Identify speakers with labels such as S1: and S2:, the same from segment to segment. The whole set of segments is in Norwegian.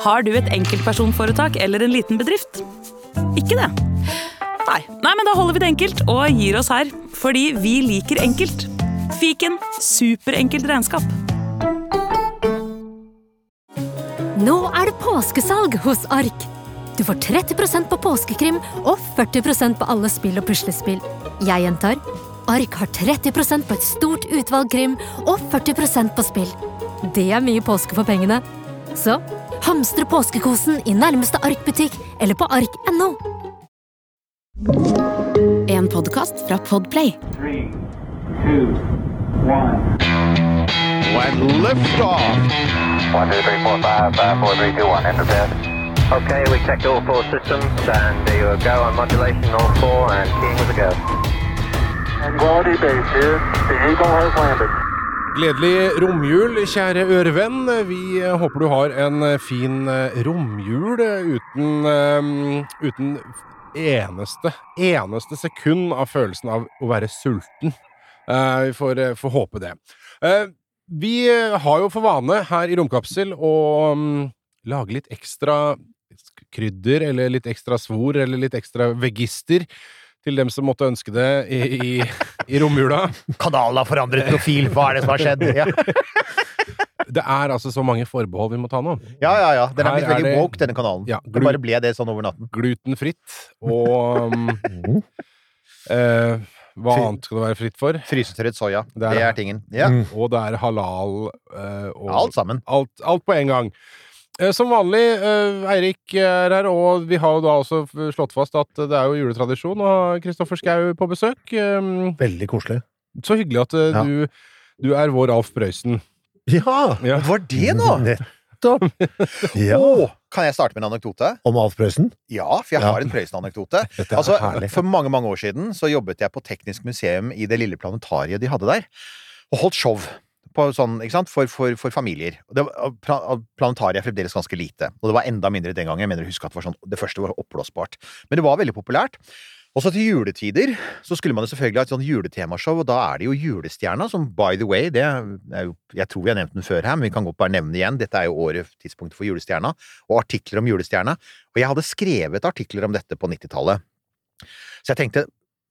S1: Har du et enkeltpersonforetak eller en liten bedrift? Ikke det? Nei. Nei, men da holder vi det enkelt og gir oss her. Fordi vi liker enkelt. Fiken superenkelt regnskap.
S2: Nå er det påskesalg hos Ark. Du får 30% på påskekrim og 40% på alle spill og puslespill. Jeg gjentar Ark har 30% på et stort utvalg krim og 40% på spill. Det er mye påske for pengene. Så hamstre påskekosen i nærmeste Ark-butikk eller på ark.no.
S3: En podkast fra Podplay.
S4: Three, two, one.
S5: Lift off.
S6: One, two, three, four, five, five, four, three, two, one. Enter bed. Okay, we checked all four systems, and there you go on modulation, all four, and keying was a go.
S4: Quality base here. The Eagle has landed.
S5: Gledelig romjul, kjære ørevenn. Vi eh, håper du har en eh, fin eh, romjul uten, uten eneste, eneste sekund av følelsen av å være sulten. Vi får, får håpe det. Vi har jo for vane her i Romkapsel å mm, lage litt ekstra krydder, eller litt ekstra svor, eller litt ekstra vegister til dem som måtte ønske det i, i, i romjula.
S7: Kanalen har forandret profil. Hva er det som har skjedd? Ja,
S5: Det er altså så mange forbehold vi må ta nå.
S7: ja, ja. ja. Den er blitt
S5: er
S7: veldig woke, denne kanalen.
S5: Ja,
S7: det bare ble det sånn over natten.
S5: Glutenfritt og um, eh, Hva
S7: Fri-
S5: annet skal det være fritt for?
S7: Frysetørret soya.
S5: Det
S7: Det
S5: er
S7: er, tingen. Ja.
S5: Og det er halal eh, og
S7: Alt sammen.
S5: alt, alt på en gang. Eh, Som vanlig, eh, Eirik er her, og vi har jo da også slått fast at det er jo juletradisjon å ha Kristoffer Schou på besøk. Um,
S8: Veldig koselig.
S5: Så hyggelig at eh,
S8: Ja.
S5: du, du er vår Alf Prøysen.
S8: Ja!
S5: Ja.
S7: Hva var det nå?
S8: Nettopp! Ja.
S7: Oh, kan jeg starte med en anekdote?
S8: Om Alf Prøysen?
S7: Ja, for jeg
S8: Ja.
S7: har en Prøysen-anekdote. Altså, for mange mange år siden så jobbet jeg på Teknisk museum i det lille planetariet de hadde der, og holdt show. Sånn? For, for, for familier. Det var, planetariet er fremdeles ganske lite, og det var enda mindre den gangen. Jeg mener å huske at det, var sånn, det første var oppblåsbart. Men det var veldig populært. Også til juletider så skulle man jo selvfølgelig ha et sånn juletemashow, og da er det jo Julestjerna, som by the way, det er jo Jeg tror vi har nevnt den før her, men vi kan godt bare nevne det igjen. Dette er jo året, tidspunktet for Julestjerna, og artikler om Julestjerna. Og jeg hadde skrevet artikler om dette på 90-tallet. Så jeg tenkte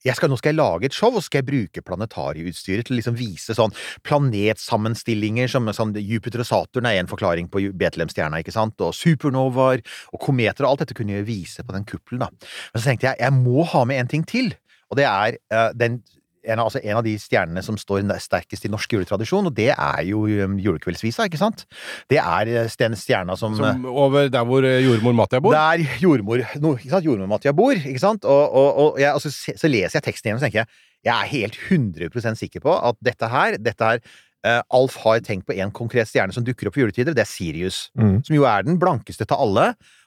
S7: skal, nå skal jeg lage et show, og så skal jeg bruke planetarieutstyret til å liksom vise sånn planetsammenstillinger som sånn Jupiter og Saturn er en forklaring på Betlehemstjerna, ikke sant, og supernovaer og kometer og alt dette kunne jeg vise på den kuppelen, da. Men så tenkte jeg jeg må ha med en ting til, og det er uh, den en altså en av de stjernene som står sterkest i norsk juletradisjon, og det er jo um, julekveldsvisa, ikke sant? Det er eh, den stjerna som,
S5: Som over der hvor eh, jordmor Matja bor.
S7: der jordmor, no, jordmor Matja bor, ikke sant? Og, og, og, jeg, og så, så leser jeg teksten igjen og så tenker jeg, jeg er helt 100% sikker på at dette her, dette her Uh, Alf har tenkt på en konkret stjerne som dukker opp i juletider, det er Sirius.
S8: Mm.
S7: Som jo er den blankeste av alle.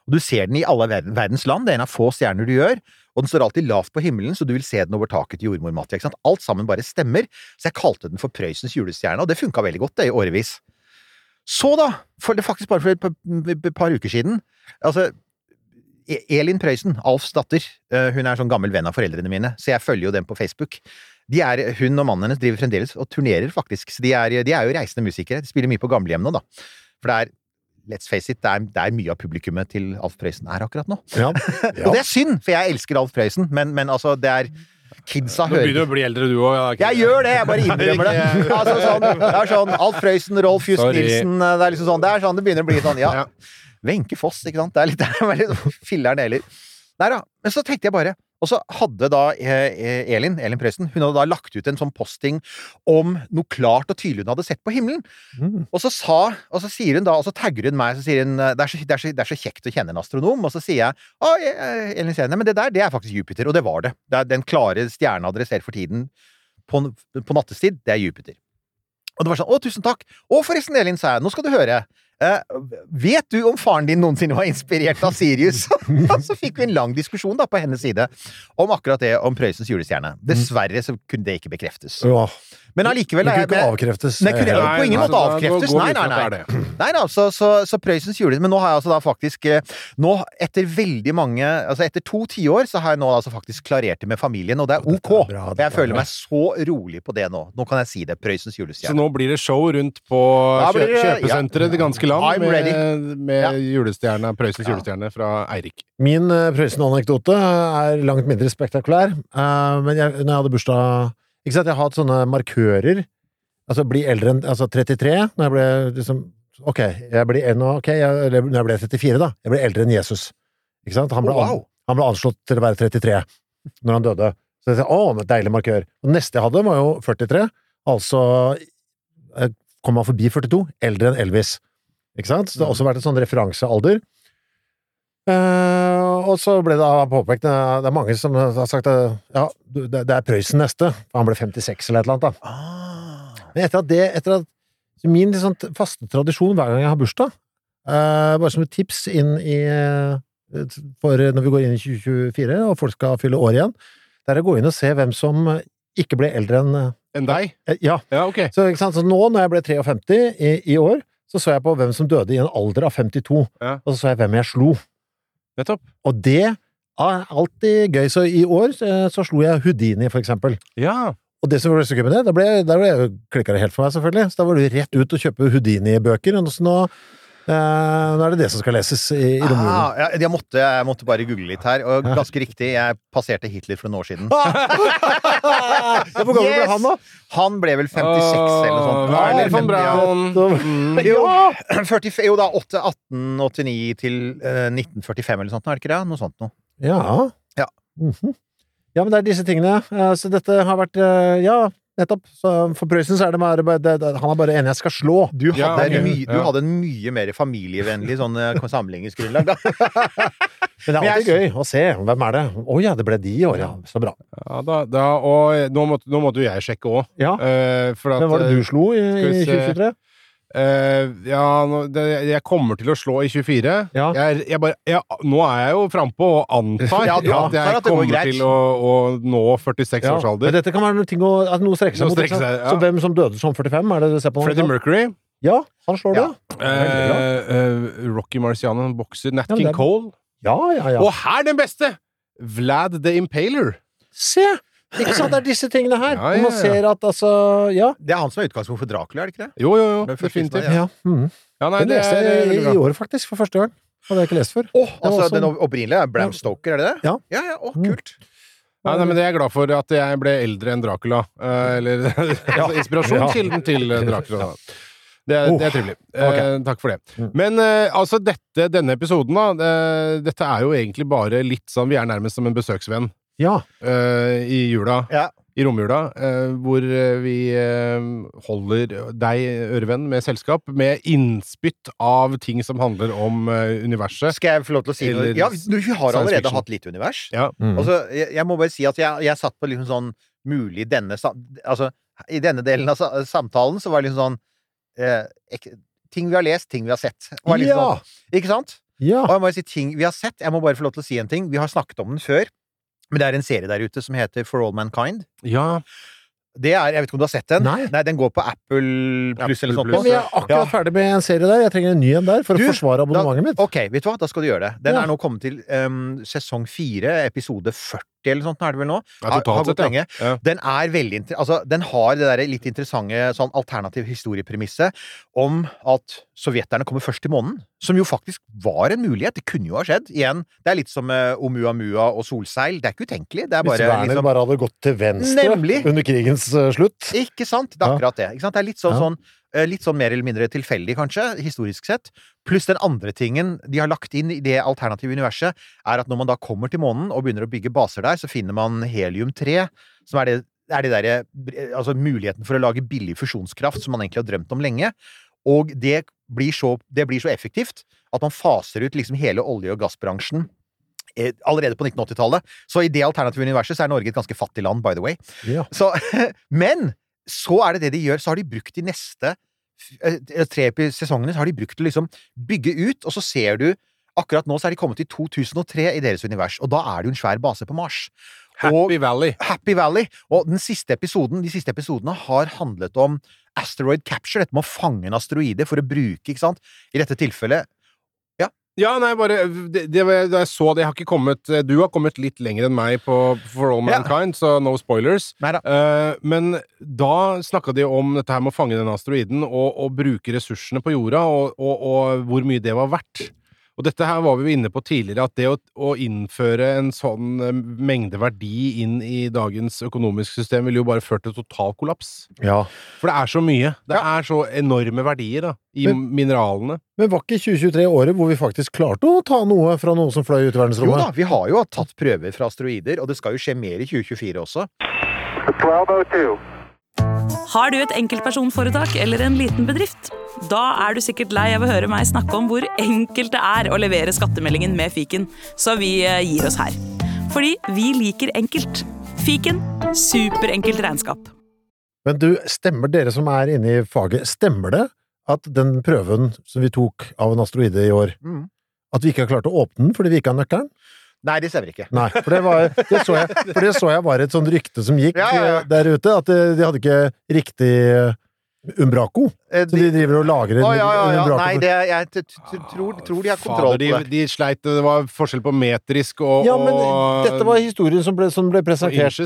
S7: Og du ser den i alle verdens land. Det er en av få stjerner du gjør. Og den står alltid lavt på himmelen, så du vil se den over taket til sant? Alt sammen bare stemmer. Så jeg kalte den for Prøysens julestjerne, og det funka veldig godt det i årevis. Så da, for det faktisk bare for et par, par uker siden Altså, E- Elin Prøysen, Alfs datter, eh, hun er sånn gammel venn av foreldrene mine, så jeg følger jo dem på Facebook. De er, hun og mannen hennes driver fremdeles og turnerer, faktisk. Så de er, de er jo reisende musikere. De spiller mye på gamlehjem nå, da. For det er Let's face it, det er, det er mye av publikummet til Alf Prøysen er akkurat nå.
S8: Ja.
S7: Og det er synd, for jeg elsker Alf Prøysen, men, men altså, det er Kidsa hører
S5: Nå begynner du å bli eldre, du òg.
S7: jeg gjør det, jeg bare innrømmer det. Altså, sånn, det er sånn Alf Prøysen, Rolf Just
S5: Sorry.
S7: Nilsen Det er liksom sånn, det er sånn, det begynner å bli sånn, ja.
S5: Ja.
S7: Wenche Foss, ikke sant. Det er litt, det er litt filleren heller. Nei da. Men så tenkte jeg bare Og så hadde da eh, Elin, Elin Prøysen, hun hadde da lagt ut en sånn posting om noe klart og tydelig hun hadde sett på himmelen.
S8: Mm.
S7: Og så sa Og så sier hun da, og så tagger hun meg, så sier hun det er så, det er så, det er så kjekt å kjenne en astronom. Og så sier jeg å, eh, Elin Sene, men det der, det er faktisk Jupiter. Og det var det. Det den klare stjerna dere ser for tiden på, på nattestid, det er Jupiter. Og det var sånn, å, tusen takk. Og forresten, Elin, sa jeg, nå skal du høre. Eh, vet du om faren din noensinne var inspirert av Sirius? Så fikk vi en lang diskusjon da på hennes side om akkurat det om Prøysens julestjerne. Dessverre så kunne det ikke bekreftes.
S8: Ja.
S7: Men allikevel
S8: Det kunne ikke avkreftes.
S7: Nei, kunne nei, på ingen
S5: nei,
S7: måte avkreftes. Nei, nei, nei. Nei da, så, så, så Prøysens julenissen Men nå har jeg altså da faktisk eh, Nå, etter veldig mange Altså etter to tiår, så har jeg nå altså faktisk klarert det med familien, og det er ok.
S8: er
S7: jeg
S8: er
S7: føler
S8: bra.
S7: meg så rolig på det nå. Nå kan jeg si det. Prøysens
S5: Så nå blir det show rundt på kjø kjøpesenteret i det ganske land med, med
S7: Ja.
S5: julestjerne, Prøysens
S7: Ja.
S5: julestjerne fra Eirik.
S8: Min uh, Prøysen-anekdote er langt mindre spektakulær. Eh, men jeg, når jeg hadde bursdag Ikke sant, jeg har hatt sånne markører. Altså bli eldre enn altså 33. Når jeg ble liksom Ok, jeg blir nå, ok, jeg, når jeg ble 34, da. Jeg ble eldre enn Jesus. Ikke sant? Han ble,
S7: Oh, wow.
S8: han ble anslått til å være 33 når han døde. Så jeg sa, å, men deilig markør. Og neste jeg hadde, var jo 43. Altså kom han forbi 42. Eldre enn Elvis. Ikke sant? Så det har også vært en sånn referansealder. Eh, og så ble det påpekt Det er mange som har sagt ja, det, det er Prøysen neste. Han ble 56 eller et eller annet. da.
S7: Ah.
S8: Men etter at det etter at, så Min liksom faste tradisjon hver gang jeg har bursdag, eh, bare som et tips inn i eh, for når vi går inn i 2024 og folk skal fylle år igjen, det er å gå inn og se hvem som ikke ble eldre enn
S5: Enn deg?
S8: eh, Ja.
S5: Ja, ok.
S8: Så, så nå, når jeg ble 53 i, i år, så så jeg på hvem som døde i en alder av 52,
S5: Ja.
S8: og så så jeg hvem jeg slo.
S5: Nettopp.
S8: Og det er alltid gøy. Så i år eh, så slo jeg Houdini, for eksempel.
S5: Ja.
S8: Og det som var så gøy med det, da ble, ble klikka det helt for meg, selvfølgelig. Så da var du rett ut og kjøpe Houdini-bøker. Og så nå, nå er det det som skal leses i, i romjulen.
S7: Ah, ja, jeg, måtte, jeg måtte bare google litt her, og ganske riktig, jeg passerte Hitler for noen år siden.
S8: Hvor gammel ble han, da?
S7: Han ble vel 56 eller noe sånt.
S5: Werner
S7: Eller 50, ja.
S5: Mm.
S7: Jo, 40, jo da, 8, 1889 til eh, 1945 eller sånt, er det ikke det? Noe sånt noe.
S8: Ja.
S7: Ja.
S8: Mhm. ja, men det er disse tingene. Eh, Så dette har vært eh, Ja, nettopp. Så for Prøysen så er det bare det, det, Han er bare enig jeg skal slå.
S7: Du hadde,
S5: Ja, okay.
S7: en mye, du
S5: Ja.
S7: hadde en mye mer familievennlig sånn eh, sammenligningsgrunnlag, da.
S8: Men det er
S7: alltid jeg-
S8: gøy å se. Hvem er det? Å ja, det ble de i år, ja. Så bra.
S5: Ja, da, da, og nå måtte, nå måtte jo jeg sjekke òg.
S8: Ja.
S5: Uh,
S8: Hvem var det du slo i, i 2023?
S5: Eh, ja, det, jeg kommer til å slå i 24.
S8: Ja.
S5: Jeg, jeg bare, jeg, nå er jeg jo frampå og antar
S7: Ja, ja,
S5: at jeg
S7: at
S5: kommer til å, å nå 46
S8: Ja,
S5: års
S8: men
S5: alder.
S8: dette kan være noe, å, noe strekker seg mot.
S5: strekker seg.
S8: Så hvem som døde som 45, er det ser på?
S5: Freddie? Mercury.
S8: Ja, han slår det.
S5: Eh, eh, Rocky Marciano, en bokser. Nat King
S8: det
S5: Cole.
S8: Ja, ja, ja.
S5: Og her den beste! Vlad the Impaler.
S8: Se! Ikke sant, det er disse tingene her.
S5: Ja, ja,
S8: Man ser at altså Ja.
S7: Det er han som er utgangspunkt for Dracula, er det ikke det?
S5: Jo, jo, jo. Definitivt.
S7: Ja.
S8: ja.
S5: Ja, nei,
S8: Det
S5: det
S8: leste jeg i, i år, faktisk, for første gang. Hadde jeg ikke lest før. Oh,
S7: altså
S8: også-
S7: Den opprinnelige er Bram Stoker, er det det?
S8: Ja.
S7: Ja, ja,
S8: Mm.
S7: kult.
S5: Mm. nei, men det er jeg glad for at jeg ble eldre enn Dracula. Eh, eller altså, inspirasjonskilden til eh, Dracula. da. Det er, det er trivelig. Eh, takk for det.
S8: Mm.
S5: Men eh, altså, dette, denne episoden, da det, Dette er jo egentlig bare litt sånn Vi er nærmest som en besøksvenn
S8: Ja.
S5: eh, i jula.
S7: Ja.
S5: I romjula, eh, hvor eh, vi eh, holder deg, ørevenn, med selskap, med innspytt av ting som handler om eh, universet.
S7: Skal jeg få lov til å si noe? Ja, vi har allerede hatt litt univers.
S5: Ja.
S8: Mm.
S7: Altså, jeg, jeg må bare si at jeg, jeg satt på liksom sånn mulig denne Altså, i denne delen av samtalen så var det liksom sånn eh, ek, Ting vi har lest, ting vi har sett. Var liksom
S8: Ja.
S7: sånn, ikke sant?
S8: Ja.
S7: Og jeg må bare si ting vi har sett. Jeg må bare få lov til å si en ting. Vi har snakket om den før. Men det er en serie der ute som heter For All Mankind.
S5: ja.
S7: Det er, Jeg vet ikke om du har sett den?
S8: Nei.
S7: Nei Den går på Apple pluss eller
S5: noe
S7: sånt.
S8: Men vi er akkurat
S7: Ja.
S8: ferdig med en serie der. Jeg trenger en ny en der for
S7: Du,
S8: å forsvare abonnementet mitt.
S7: Ok, vet du hva? Da skal du gjøre det. Den
S8: Ja.
S7: er nå kommet til um, sesong fire, episode 40 eller sånt, er det vel nå?
S5: Ja,
S7: Har- gått lenge.
S5: ja.
S7: Den er veldig altså, den har det der litt interessante sånn alternativ historiepremisset om at sovjeterne kommer først til månen. Som jo faktisk var en mulighet. Det kunne jo ha skjedd. Igjen, det er litt som uh, Oumuamua og solseil. Det er ikke utenkelig. Det er
S8: Hvis
S7: bare
S8: Werner
S7: liksom
S8: bare hadde gått til venstre
S7: Nemlig.
S8: under krigens uh, slutt.
S7: Ikke sant? Det er akkurat det. Det er litt sånn,
S8: Ja.
S7: sånn Litt sånn mer eller mindre tilfeldig, kanskje, historisk sett. Pluss den andre tingen de har lagt inn i det alternative universet, er at når man da kommer til månen og begynner å bygge baser der, så finner man helium-3, som er det, er det der, Altså muligheten for å lage billig fusjonskraft som man egentlig har drømt om lenge. Og det blir så, det blir så effektivt at man faser ut liksom hele olje- og gassbransjen eh, allerede på 1980-tallet. Så i det alternative universet så er Norge et ganske fattig land, by the way.
S8: Ja.
S7: Så, men så er det det de gjør. Så har de brukt de neste eh, tre sesongene så har de brukt til å liksom bygge ut, og så ser du Akkurat nå så er de kommet til 2003 i deres univers, og da er det jo en svær base på Mars.
S5: Happy Valley.
S7: Happy Valley. Og den siste episoden, de siste episodene har handlet om asteroid capture, dette med å fange en asteroide for å bruke, ikke sant? I dette tilfellet
S5: Ja, nei, bare det, det, det, jeg så det Jeg har ikke kommet Du har kommet litt lenger enn meg på For All
S7: Ja.
S5: Mankind, så no spoilers.
S7: Nei da.
S5: Eh, men da snakka de om dette her med å fange den asteroiden og, og bruke ressursene på jorda, og, og, og hvor mye det var verdt. Og dette her var vi jo inne på tidligere, at det å, å innføre en sånn eh, mengde verdi inn i dagens økonomiske system ville jo bare ført til total kollaps.
S8: Ja.
S5: For det er så mye. Det er så enorme verdier da, i
S8: Men-
S5: mineralene.
S8: Men var ikke 2023 året hvor vi faktisk klarte å ta noe fra noen som fløy ut i verdensrommet?
S7: Jo da, vi har jo tatt prøver fra asteroider, og det skal jo skje mer i 2024 også.
S4: 1202.
S1: Har du et enkeltpersonforetak eller en liten bedrift? Da er du sikkert lei av å høre meg snakke om hvor enkelt det er å levere skattemeldingen med fiken, så vi eh, gir oss her. Fordi vi liker enkelt. Fiken superenkelt regnskap.
S8: Men du, stemmer dere som er inne i faget, stemmer det at den prøven som vi tok av en asteroide i år,
S7: Mm.
S8: at vi ikke har klart å åpne den fordi vi ikke har nøkkelen?
S7: Nei, det stemmer ikke.
S8: Nei, for det, var, det, så jeg, for det så jeg var et sånt rykte som gikk
S7: Ja, ja, ja.
S8: eh, der ute, at eh, de hadde ikke riktig eh, umbraco. Så de driver og lagrer en,
S7: ja, ja, ja.
S8: umbraco.
S7: Nei, det, jeg tror, tror de har kontroll på det.
S5: de sleit Det var forskjell på metrisk og
S8: Ja, men dette var historien som ble, som ble presentert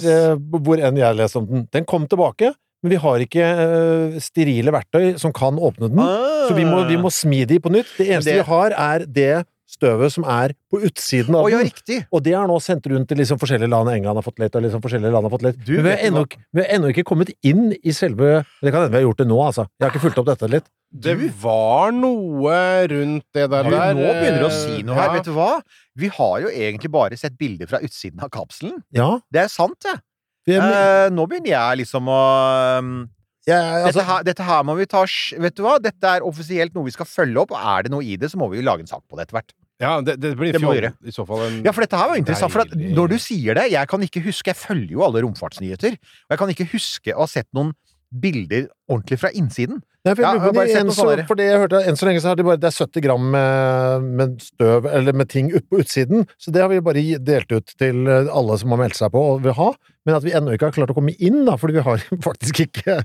S8: hvor enn jeg leste om den. Den kom tilbake, men vi har ikke uh, sterile verktøy som kan åpne den. Så vi må, vi må smi de på nytt. Det eneste
S7: Det-
S8: vi har, er det støvet som er på utsiden av
S7: Å ja,
S8: den.
S7: riktig.
S8: Og det er nå sendt rundt til liksom forskjellige land. England har fått litt, og liksom forskjellige land har fått litt.
S7: Du,
S8: Men vi har, ennå, ikke- vi har ennå ikke kommet inn i selve Det kan hende vi har gjort det nå, altså. Jeg har ikke fulgt opp dette litt.
S5: Det var noe rundt det der. Der,
S7: nå begynner du å si noe her.
S5: ja.
S7: Vet du hva? Vi har jo egentlig bare sett bilder fra utsiden av kapselen.
S8: Ja.
S7: Det er sant, det. Eh, nå begynner jeg liksom å um,
S8: ja, altså,
S7: dette, her, dette her må vi ta Vet du hva? Dette er offisielt noe vi skal følge opp, og er det noe i det, så må vi jo lage en sak på det etter hvert.
S5: Ja, det, det blir
S7: Det
S5: fjol, i så fall en
S7: Ja, for dette her var interessant. For at når du sier det Jeg kan ikke huske Jeg følger jo alle romfartsnyheter. Og jeg kan ikke huske å ha sett noen bilder ordentlig fra innsiden.
S8: Nei, for, jeg
S7: Ja,
S8: lurer på, de- så, for det jeg hørte, enn så lenge så har de bare, det er 70 gram med, med støv, eller med ting ut på utsiden, så det har vi bare delt ut til eh, alle som har meldt seg på og vil ha, men at vi ennå ikke har klart å komme inn da, fordi vi har faktisk ikke,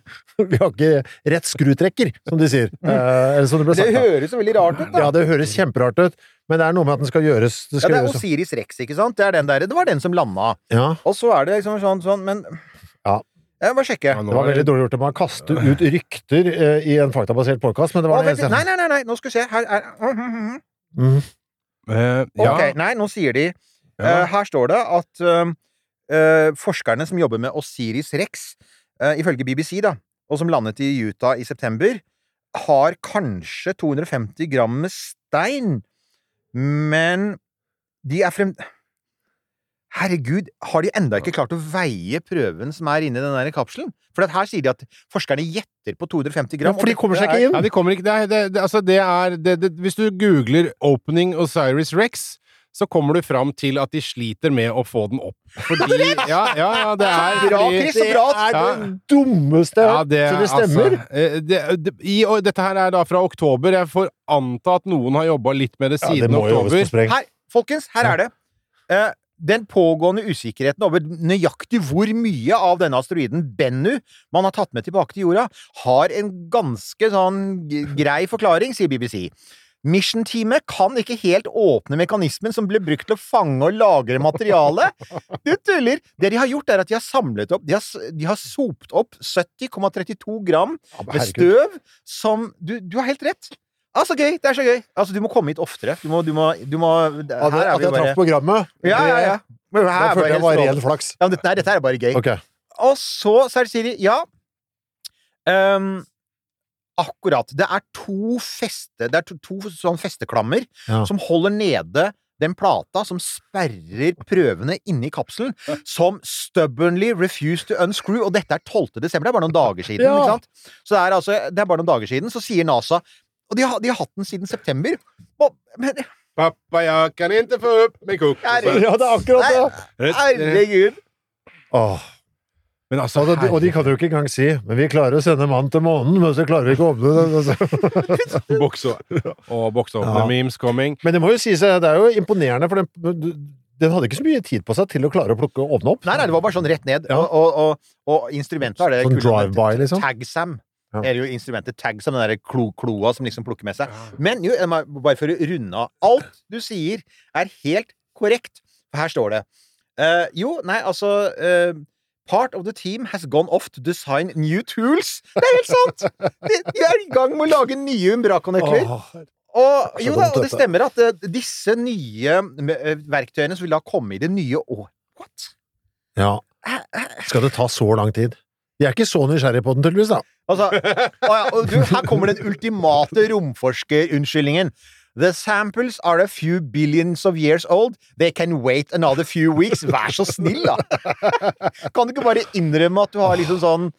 S8: vi har ikke rett skrutrekker, som de sier, eh, eller som det sagt det
S7: høres jo veldig rart ut, da.
S8: Ja, det høres kjemperart ut, men det er noe med at den skal gjøres, det
S7: Ja, det er. Osiris Rex, ikke sant? Det er den der. Det var den som landa.
S8: Ja,
S7: Og så er det liksom sånn, sånn Men. Jeg må bare sjekke.
S5: Ja,
S8: det var veldig dårlig gjort av meg å kaste ut rykter eh, i en faktabasert podcast, men det
S7: Å,
S8: var det
S7: vent litt. nei, nei, nei, nei, nå skal vi se. Her er
S8: Mm.
S5: Eh, ja,
S7: Ok, nei, nå sier de eh, Her står det at eh, eh, forskerne som jobber med Osiris Rex, eh, ifølge BBC, da, og som landet i Utah i september, har kanskje 250 gram med stein, men de er frem... Herregud, har de enda ikke klart å veie prøven som er inni den der kapselen? For her sier de at forskerne gjetter på 250
S8: Ja,
S7: gram.
S8: for de kommer seg ikke inn.
S5: Ja, de kommer ikke det, er- det, det, altså det er det, det, Hvis du googler 'Opening Osiris Rex', så kommer du fram til at de sliter med å få den opp. Fordi Ja, ja, ja det er
S7: Bra, Chris, så bra!
S8: Det er
S5: Ja.
S8: det dummeste
S5: Ja, det,
S8: Så det stemmer?
S5: Altså, eh, det, det, i, og dette her er da fra oktober. Jeg får anta at noen har jobba litt med det
S8: Ja, det
S5: siden
S8: må jo på
S5: oktober.
S8: spreng.
S7: Her, folkens, her er det. Eh, den pågående usikkerheten over nøyaktig hvor mye av denne asteroiden Bennu man har tatt med tilbake til jorda, har en ganske sånn grei forklaring, sier BBC. Mission-teamet kan ikke helt åpne mekanismen som ble brukt til å fange og lagre materiale. Du tuller! Det de har gjort, er at de har samlet opp De har, de har sopt opp 70,32 gram med støv som du, du har helt rett. Altså, gøy! Det er så gøy! Altså, du må komme hit oftere. Du må, du må, du må
S8: At,
S7: Her er
S8: at
S7: vi
S8: jeg traff programmet,
S7: Ja, ja, ja. Men her
S8: da følte jeg var ren flaks.
S7: Ja, men dette, nei, dette er bare gøy.
S8: Okay.
S7: Og så, så er sier de Ja. um, akkurat. Det er to feste Det er to, to sånn festeklammer
S8: Ja.
S7: som holder nede den plata som sperrer prøvene inni kapselen, som stubbornly refused to unscrew. Og dette er 12. desember, det er bare noen dager siden.
S8: Ja.
S7: ikke sant? Så det er altså, det er bare noen dager siden, så sier NASA Og de har, de har hatt den siden september. Og, men
S5: Pappa, jeg kan ikke få opp min kokos.
S8: Ja, det er akkurat det!
S7: herregud!
S8: Åh.
S5: Men altså,
S8: Og, de, og de kan jo ikke engang si Men vi klarer å sende mann til månen, men så klarer vi ikke å åpne den. Altså.
S5: box og, box
S8: Ja.
S5: memes coming.
S8: Men det må jo sies, det er jo imponerende, for den, den hadde ikke så mye tid på seg til å klare å plukke åpne opp.
S7: Nei, nei, det var bare sånn rett ned.
S8: Ja.
S7: Og, og, og, og instrumentet er det
S8: Sånn drive-by, liksom?
S7: Tagsam.
S8: Ja.
S7: Det er jo instrumentet Tagsam, den der klo, kloa som liksom plukker med seg. Men jo, bare for å runde av. Alt du sier, er helt korrekt. For her står det uh, Jo, nei, altså uh, Part of the team has gone off to design new tools. Det er helt sant! De, de er i gang med å lage nye Umbraco-nøkler. Og jo da, og det stemmer at uh, disse nye verktøyene som vil da komme i det nye år What?
S8: ja. Skal det ta så lang tid? De er ikke så nysgjerrige på den, tydeligvis, da.
S7: Altså, å ja, og du, her kommer den ultimate romforskerunnskyldningen. The samples are a few billions of years old. They can wait another few weeks. Vær så snill, da! Kan du ikke bare innrømme at du har liksom sånn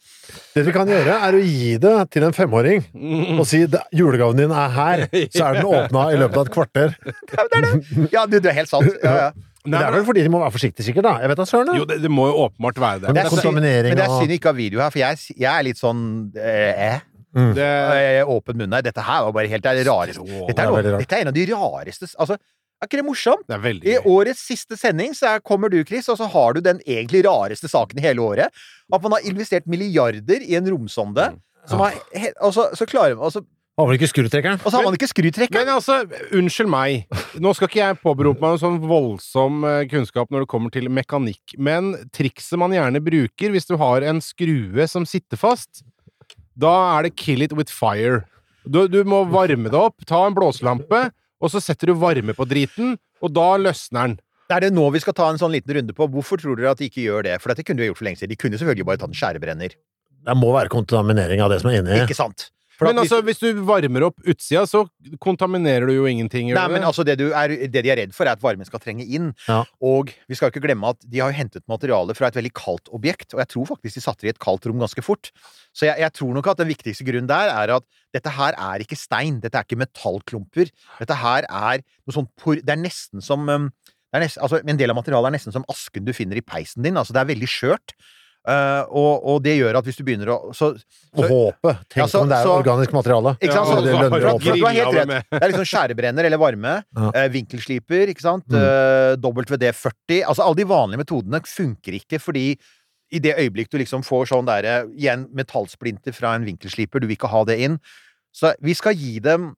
S8: Det vi kan gjøre, er å gi det til en femåring og si "Det- julegaven din er her, så er den åpna i løpet av et kvarter.
S7: Ja, det er det! Ja, du, det er helt sant. Ja, ja.
S8: Men det er vel fordi de må være forsiktige, sikkert, da. Jeg vet da søren.
S5: Jo, det, det må jo åpenbart være det.
S8: Men
S7: Det er men det er synd ikke å ha video her, for jeg, jeg er litt sånn eh,
S5: det
S7: eh, Åpen munn her. Dette her var bare helt det er det rareste. Dette
S8: er
S7: noe, dette er en av de rareste Altså, er ikke det morsomt?
S5: det er veldig
S7: I årets siste sending så er, kommer du, Chris, og så har du den egentlig rareste saken i hele året. At man har investert milliarder i en romsonde. Som har, altså, og, så, klarer man, og, så,
S8: Har vel ikke skrutrekkeren?
S7: og så har man ikke skrutrekkeren!
S5: Men altså, unnskyld meg. Nå skal ikke jeg påberope meg en sånn voldsom eh, kunnskap når det kommer til mekanikk, men trikset man gjerne bruker hvis du har en skrue som sitter fast, da er det kill it with fire. Du, du må varme det opp, ta en blåselampe, og så setter du varme på driten, og da løsner den.
S7: Er det nå vi skal ta en sånn liten runde på? Hvorfor tror dere at de ikke gjør det? For dette kunne de gjort for lenge siden. De kunne selvfølgelig bare tatt en skjærebrenner.
S8: Det må være kontaminering av det som er inni.
S7: Ikke sant?
S5: Men altså, hvis du varmer opp utsida, så kontaminerer du jo ingenting.
S7: Nei, men altså det, du er, det de er redd for, er at varmen skal trenge inn.
S8: Ja.
S7: Og vi skal ikke glemme at de har hentet materiale fra et veldig kaldt objekt, og jeg tror faktisk de satte det i et kaldt rom ganske fort. Så jeg, jeg tror nok at den viktigste grunnen der er at dette her er ikke stein, dette er ikke metallklumper. Dette her er noe sånn por... Det er nesten som um, er nesten, altså, En del av materialet er nesten som asken du finner i peisen din. Altså, det er veldig skjørt. Uh, og, og det gjør at hvis du begynner å så,
S8: så håpe. Tenk
S7: Ja, så-
S8: om det er
S7: så-
S8: organisk materiale.
S7: Ikke sant?
S5: Ja,
S8: det lønner å håpe.
S7: Du har helt rett. Det er liksom skjærebrenner eller varme.
S8: Ja.
S7: Uh, vinkelsliper, ikke sant.
S8: Mm.
S7: Uh, WD-40. Altså alle de vanlige metodene funker ikke fordi i det øyeblikk du liksom får sånn derre Igjen metallsplinter fra en vinkelsliper, du vil ikke ha det inn. Så vi skal gi dem,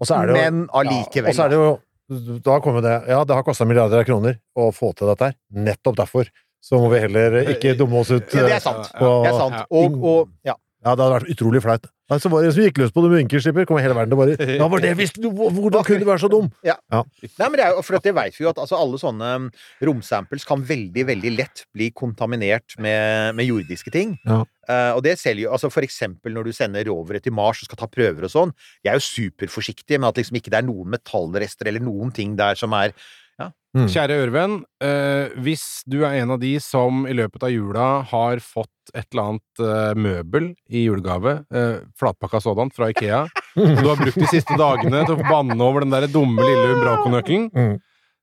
S8: Og så er det jo,
S7: men allikevel.
S8: og så er det jo Da kommer det Ja, det har kosta milliarder av kroner å få til dette her. Nettopp derfor. Så må vi heller ikke dumme oss ut.
S7: ja, det
S8: eh,
S7: er sant.
S8: på
S7: Det er sant. Og, og ja.
S8: Ja, det hadde vært utrolig flaut. Nei, Så var det en som gikk løs på det med vinkelskipper, kom hele verden til bare Ja, var det visst! Hvordan kunne du være så dum?
S7: Nei, men det er jo, for det vet vi jo at altså, alle sånne um, romsamples kan veldig, veldig lett bli kontaminert med, med jordiske ting.
S8: Ja.
S7: Uh, og det selger jo altså For eksempel når du sender rovere til Mars og skal ta prøver og sånn. Jeg er jo superforsiktig med at liksom ikke det er noen metallrester eller noen ting der som er
S5: Kjære Ørven, eh, hvis du er en av de som i løpet av jula har fått et eller annet eh, møbel i julegave, eh, flatpakka sådan, fra Ikea, og du har brukt de siste dagene til å banne over den der dumme lille Umbraco-nøkkelen,
S8: Mm.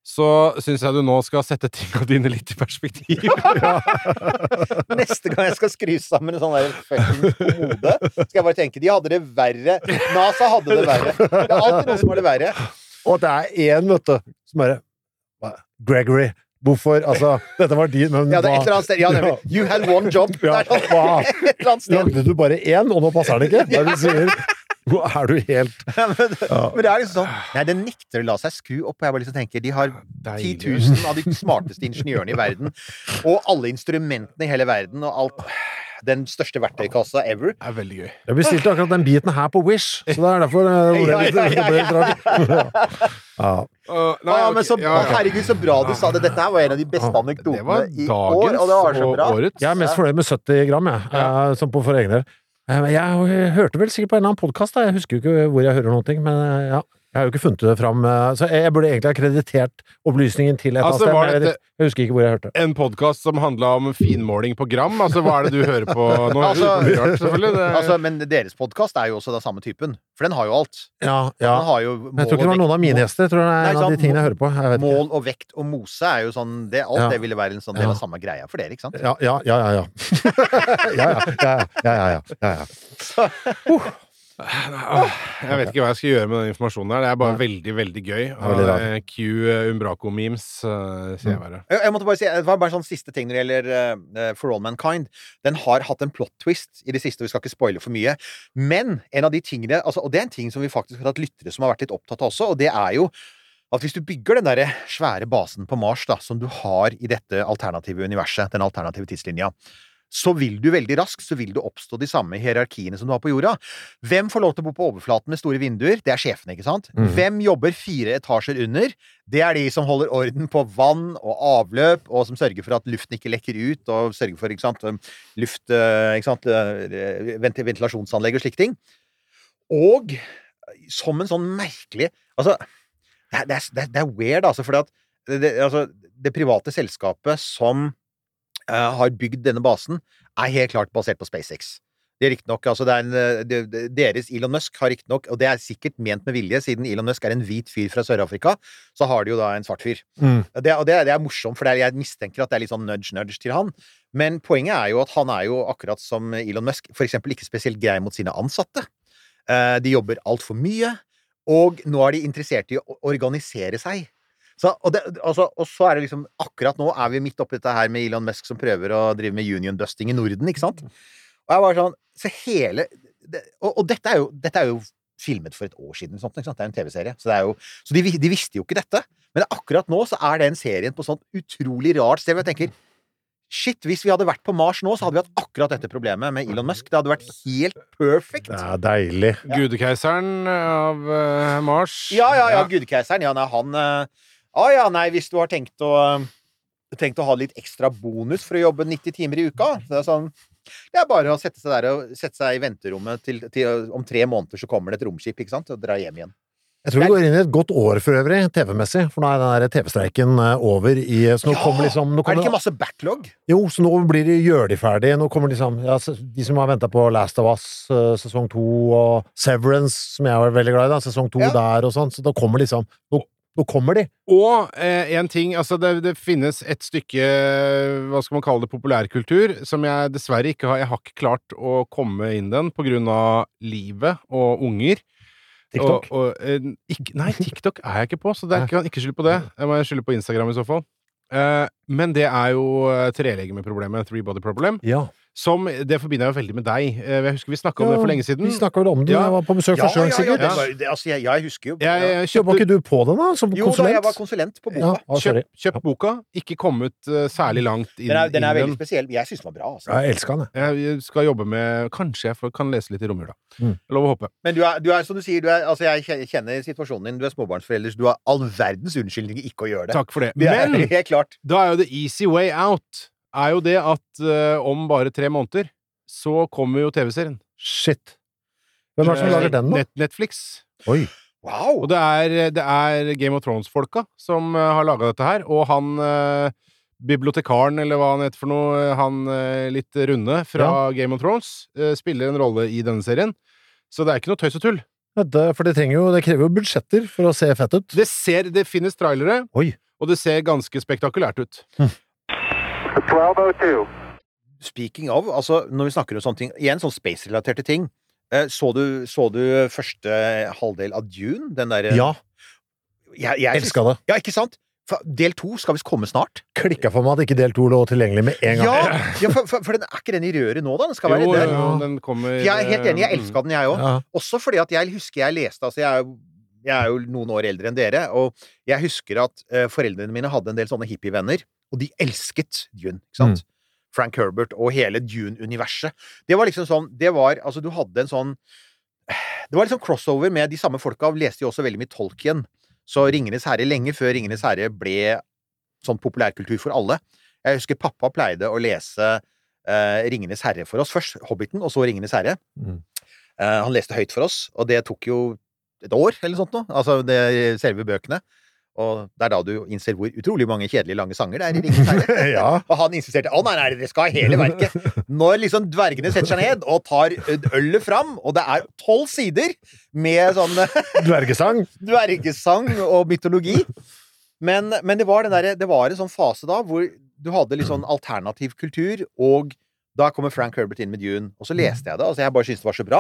S5: så syns jeg du nå skal sette tinga dine litt i perspektiv.
S7: Neste gang jeg skal skru sammen en sånn der fucking hode, skal jeg bare tenke De hadde det verre. NASA hadde det verre. Det er alltid noen som har det verre.
S8: Og at det er én, vet du, som bare? Gregory. Hvorfor? Altså, dette var din, men
S7: Ja, det er et eller annet sted. Ja, nemlig. You had one job.
S8: Ja, hva? Lagde du bare én, og nå passer den ikke? Er det du sier? Er du helt
S7: men, men det er liksom sånn Nei, den nekter å la seg skru opp. Og jeg bare liksom tenker De har 10
S5: Deilig.
S7: 000 av de smarteste ingeniørene i verden, og alle instrumentene i hele verden, og alt Den største verktøykassa ever.
S5: Det er veldig gøy.
S8: Jeg bestilte akkurat den biten her på Wish, så det er derfor ordet litt. Ja.
S7: Ah, men så. Herregud, så bra du sa det. Dette her var en av de beste
S5: Det
S7: anekdotene i år, og det var så bra.
S5: årets.
S8: Jeg er mest fornøyd med 70 gram, jeg, Ja. som på for egen del. Eh, Jeg hørte vel sikkert på en eller annen podkast, jeg husker jo ikke hvor jeg hører noen ting, men eh, ja. Jeg har jo ikke funnet det fram, eh, så jeg burde egentlig ha kreditert opplysningen til et eller
S5: Altså,
S8: sted. Jeg, jeg husker ikke hvor jeg hørte.
S5: En podkast som handla om finmåling på gram? Altså, hva er det du hører på nå?
S7: Altså-
S5: selvfølgelig.
S7: Altså, men deres podkast er jo også den samme typen, for den har jo alt.
S8: Ja, ja.
S7: Den har jo
S8: Men jeg tror ikke det var noen av mine gjester. Jeg tror det er
S7: Nei,
S8: en av de tingene jeg hører på. Jeg ikke.
S7: Mål og vekt og mose er jo sånn det, Alt
S8: Ja.
S7: det ville være en sånn del av samme greia for dere, ikke sant?
S8: Ja, ja, ja, ja. ja. ja, ja, ja, ja, ja, ja.
S5: Åh, Jeg vet ikke hva jeg skal gjøre med den informasjonen her. Det er bare veldig, veldig gøy.
S8: veldig.
S5: Eh, Q eh, Umbraco-memes, eh, sier jeg bare.
S7: Jeg, måtte bare si, det var bare en sånn siste ting når det gjelder For All Mankind. Den har hatt en plot twist i det siste, og vi skal ikke spoile for mye. Men en av de tingene altså, Og det er en ting som vi faktisk har hatt lyttere som har vært litt opptatt av også, og det er jo at hvis du bygger den der svære basen på Mars, da, som du har i dette alternative universet, den alternative tidslinja, så vil du veldig raskt så vil det oppstå de samme hierarkiene som du har på jorda. Hvem får lov til å bo på overflaten med store vinduer? Det er sjefene, ikke sant?
S8: Mm.
S7: Hvem jobber fire etasjer under? Det er de som holder orden på vann og avløp, og som sørger for at luften ikke lekker ut, og sørger for ikke sant, luft, eh, ikke sant, vent- ventilasjonsanlegg og slike ting. Og som en sånn merkelig Altså, det er, det er, det er- weird, altså, at det, det, altså, det private selskapet som har bygd denne basen, er helt klart basert på SpaceX. Det er riktignok altså det er en, eh, det- Deres Elon Musk har riktignok, og det er sikkert ment med vilje, siden Elon Musk er en hvit fyr fra Sør-Afrika, så har de jo da en svart fyr.
S8: Mm.
S7: Det, og det, det er morsomt, for det er, jeg mistenker at det er litt sånn nudge-nudge til han. Men poenget er jo at han er jo akkurat som Elon Musk, for eksempel ikke spesielt grei mot sine ansatte. Eh, de jobber altfor mye, og nå er de interessert i å organisere seg. Så, og, det, altså, og så er det liksom Akkurat nå er vi midt oppi dette her med Elon Musk som prøver å drive med union busting i Norden, ikke sant? Og jeg var sånn Så hele det, og, og dette er jo, dette er jo filmet for et år siden, sånt, ikke sant? Det er en TV-serie. Så, det er jo, så de, de visste jo ikke dette. Men akkurat nå så er den serien på sånt utrolig rart sted. Jeg tenker Shit, hvis vi hadde vært på Mars nå, så hadde vi hatt akkurat dette problemet med Elon Musk. Det hadde vært helt perfect.
S8: Det er deilig.
S5: Gudekeiseren av eh, Mars.
S7: Ja, ja, ja, gudkeiseren. Ja, nei, han eh, Å ja, nei, hvis du har tenkt å Tenkt å ha litt ekstra bonus for å jobbe 90 timer i uka. Så det er sånn Det er bare å sette seg der og sette seg i venterommet til, til om tre måneder så kommer det et romskip, ikke sant, og dra hjem igjen.
S8: Jeg tror vi går inn i et godt år for øvrig, TV-messig, for nå er den TV-streiken eh, over i Så nå
S7: Ja!
S8: kommer liksom nå
S7: Er det ikke masse backlog?
S8: Jo, så nå blir de gjør de ferdig. Nå kommer liksom ja, De som har venta på Last of Us eh, sesong to, og Severance, som jeg var veldig glad i, da, sesong to
S7: Ja.
S8: der og sånn, så da kommer liksom Nå, nå kommer de!
S5: Og eh, en ting, altså det, det finnes et stykke, hva skal man kalle det, populærkultur, som jeg dessverre ikke har Jeg har ikke klart å komme inn den på grunn av livet og unger.
S8: TikTok.
S5: Og, og, eh, ikke, nei, TikTok er jeg ikke på, så det er, kan ikke skylde på det. Jeg må skylde på Instagram i så fall. Eh, men det er jo uh, trelegemeproblemet, three body problem,
S8: Ja.
S5: Som Det forbinder jeg jo veldig med deg. Eh, jeg husker vi snakka om
S8: Ja,
S5: det for lenge siden.
S8: Vi snakka vel om det da
S5: Ja.
S8: jeg var på besøk
S7: Ja,
S8: for
S7: ja,
S8: sikkert.
S7: var, det, altså, jeg, jeg husker jo
S5: Jeg, kjøpte,
S8: ikke du på den, da? Som
S7: Jo da, jeg var konsulent på boka.
S8: ah,
S5: kjøpt, kjøpt boka, ikke kommet uh, særlig langt inn,
S7: Den er, den er veldig spesiell. Jeg syns den var bra. Altså.
S8: Jeg elsker den, jeg.
S5: Jeg skal jobbe med Kanskje jeg kan lese litt i romjula.
S8: Mm.
S5: Lov å håpe.
S7: Men du er, du er, som du sier, du er, altså jeg kjenner situasjonen din. Du er småbarnsforelder, du har all verdens unnskyldninger ikke å gjøre det.
S5: Takk for det.
S7: Det er
S5: Men
S7: helt klart.
S5: da er jo the easy way out er jo det at uh, om bare tre måneder så kommer jo TV-serien.
S8: Shit. Hvem er det som lager den, da?
S5: Net Netflix.
S8: Oi.
S7: Wow!
S5: Og det er, det er Game of Thrones-folka som eh, har laga dette her, og han uh, bibliotekaren, eller hva han heter for noe, han litt runde fra Game of Thrones, spiller en rolle i denne serien. Så det er ikke noe tøys og tull.
S8: Det, for det, jo, det krever jo budsjetter for å se fett ut.
S5: Det ser, det finnes trailere,
S8: Oi.
S5: og det ser ganske spektakulært ut.
S4: 1202.
S7: Speaking of, altså når vi snakker om sånne ting Igjen sånn space-relaterte ting. Eh, Så du, så du første halvdel av Dune? Den derre
S8: Ja,
S7: jeg, jeg,
S8: elska det.
S7: Ja, ikke sant? For del to skal visst komme snart.
S8: Klikka for meg at ikke del to lå tilgjengelig med en gang.
S7: Ja, ja for, for, for den er ikke den i røret nå, da? Den skal være der.
S5: jo, den kommer
S7: Jeg er helt enig, jeg
S5: eh,
S7: elska den, jeg òg.
S8: Ja.
S7: Også fordi at jeg husker jeg leste Altså, jeg jo- jeg er jo noen år eldre enn dere, og jeg husker at eh, foreldrene mine hadde en del sånne hippievenner, og de elsket Dune, ikke sant? Frank Herbert og hele Dune-universet. Det var liksom sånn Det var Altså, du hadde en sånn Det var liksom crossover med de samme folka, leste jo også veldig mye Tolkien. Så Ringenes herre, lenge før Ringenes herre ble sånn populærkultur for alle. Jeg husker pappa pleide å lese uh, Ringenes herre for oss. Først Hobbiten, og så Ringenes herre.
S8: Mm.
S7: Uh, han leste høyt for oss, og det tok jo et år eller sånt noe. Altså det, selve bøkene. Og det er da du innser hvor utrolig mange kjedelige, lange sanger det er i Ringenes herre.
S8: Ja.
S7: Og han insisterte å nei, nei, dere skal ha hele verket. Når liksom dvergene setter seg ned og tar ølet fram, og det er tolv sider med sånn
S8: Dvergesang.
S7: dvergesang og mytologi. Men, men det, var den derre- det var en sånn fase da hvor du hadde litt sånn alternativ kultur, og da kommer Frank Herbert inn med Dune, og så leste jeg det, altså jeg bare syntes det var så bra.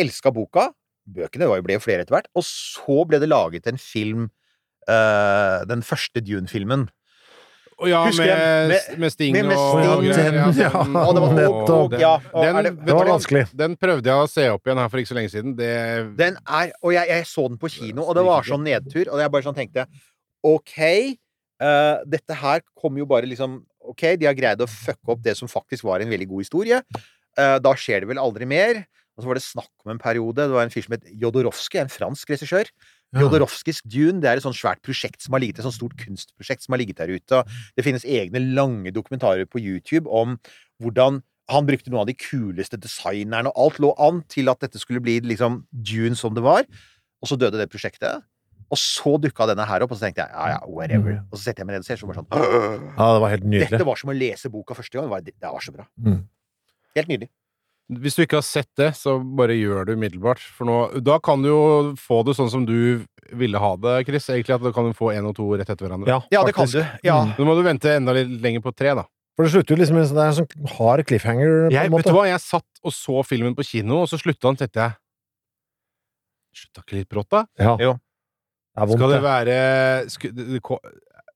S7: Elska boka. Bøkene ble jo flere etter hvert. Og så ble det laget en film eh, Den første Dune-filmen.
S5: Ja,
S7: Husker
S5: med,
S7: med-
S5: med Sting
S7: med- med
S5: og,
S7: Sting,
S5: og greier.
S8: den, ja,
S7: og det var-
S8: nettopp.
S5: og
S7: Ja, og
S5: den,
S7: det-
S8: Det var vanskelig.
S5: Den prøvde jeg å se opp igjen her for ikke så lenge siden. Det
S7: Den er Og jeg, jeg så den på kino, og det var sånn nedtur, og jeg bare sånn tenkte OK, uh, dette her kommer jo bare liksom OK, de har greid å fucke opp det som faktisk var en veldig god historie. Uh, da skjer det vel aldri mer. Og så var det snakk om en periode. Det var en fyr som het Jodorowsky, en fransk regissør.
S8: Ja.
S7: Dune det er et sånt svært prosjekt som har ligget, et sånt stort kunstprosjekt som har ligget der ute. og Det finnes egne lange dokumentarer på YouTube om hvordan han brukte noen av de kuleste designerne, og alt lå an til at dette skulle bli liksom Dune som det var. Og så døde det prosjektet. Og så dukka denne her opp, og så tenkte jeg ja, ja, whatever. Og så setter jeg meg ned og ser, så bare sånn
S8: Ja, det var helt nydelig.
S7: Dette var som å lese boka første gang. Det var, det var så bra.
S8: Mm.
S7: Helt nydelig.
S5: Hvis du ikke har sett det, så bare gjør det umiddelbart. For nå, da kan du jo få det sånn som du ville ha det, Chris. Egentlig at da kan du få én og to rett etter hverandre.
S8: Ja,
S7: Ja, det kan du. Ja.
S8: Mm.
S5: Nå må du vente enda litt lenger på tre, da.
S8: For det slutter jo liksom sånn- det er en sånn hard cliffhanger, på
S5: Jeg,
S8: en
S5: vet du hva, jeg satt og så filmen på kino, og så slutta han, tenkte jeg Slutta ikke litt brått, da?
S8: Ja.
S7: Jo.
S8: Det er vondt,
S5: Skal det være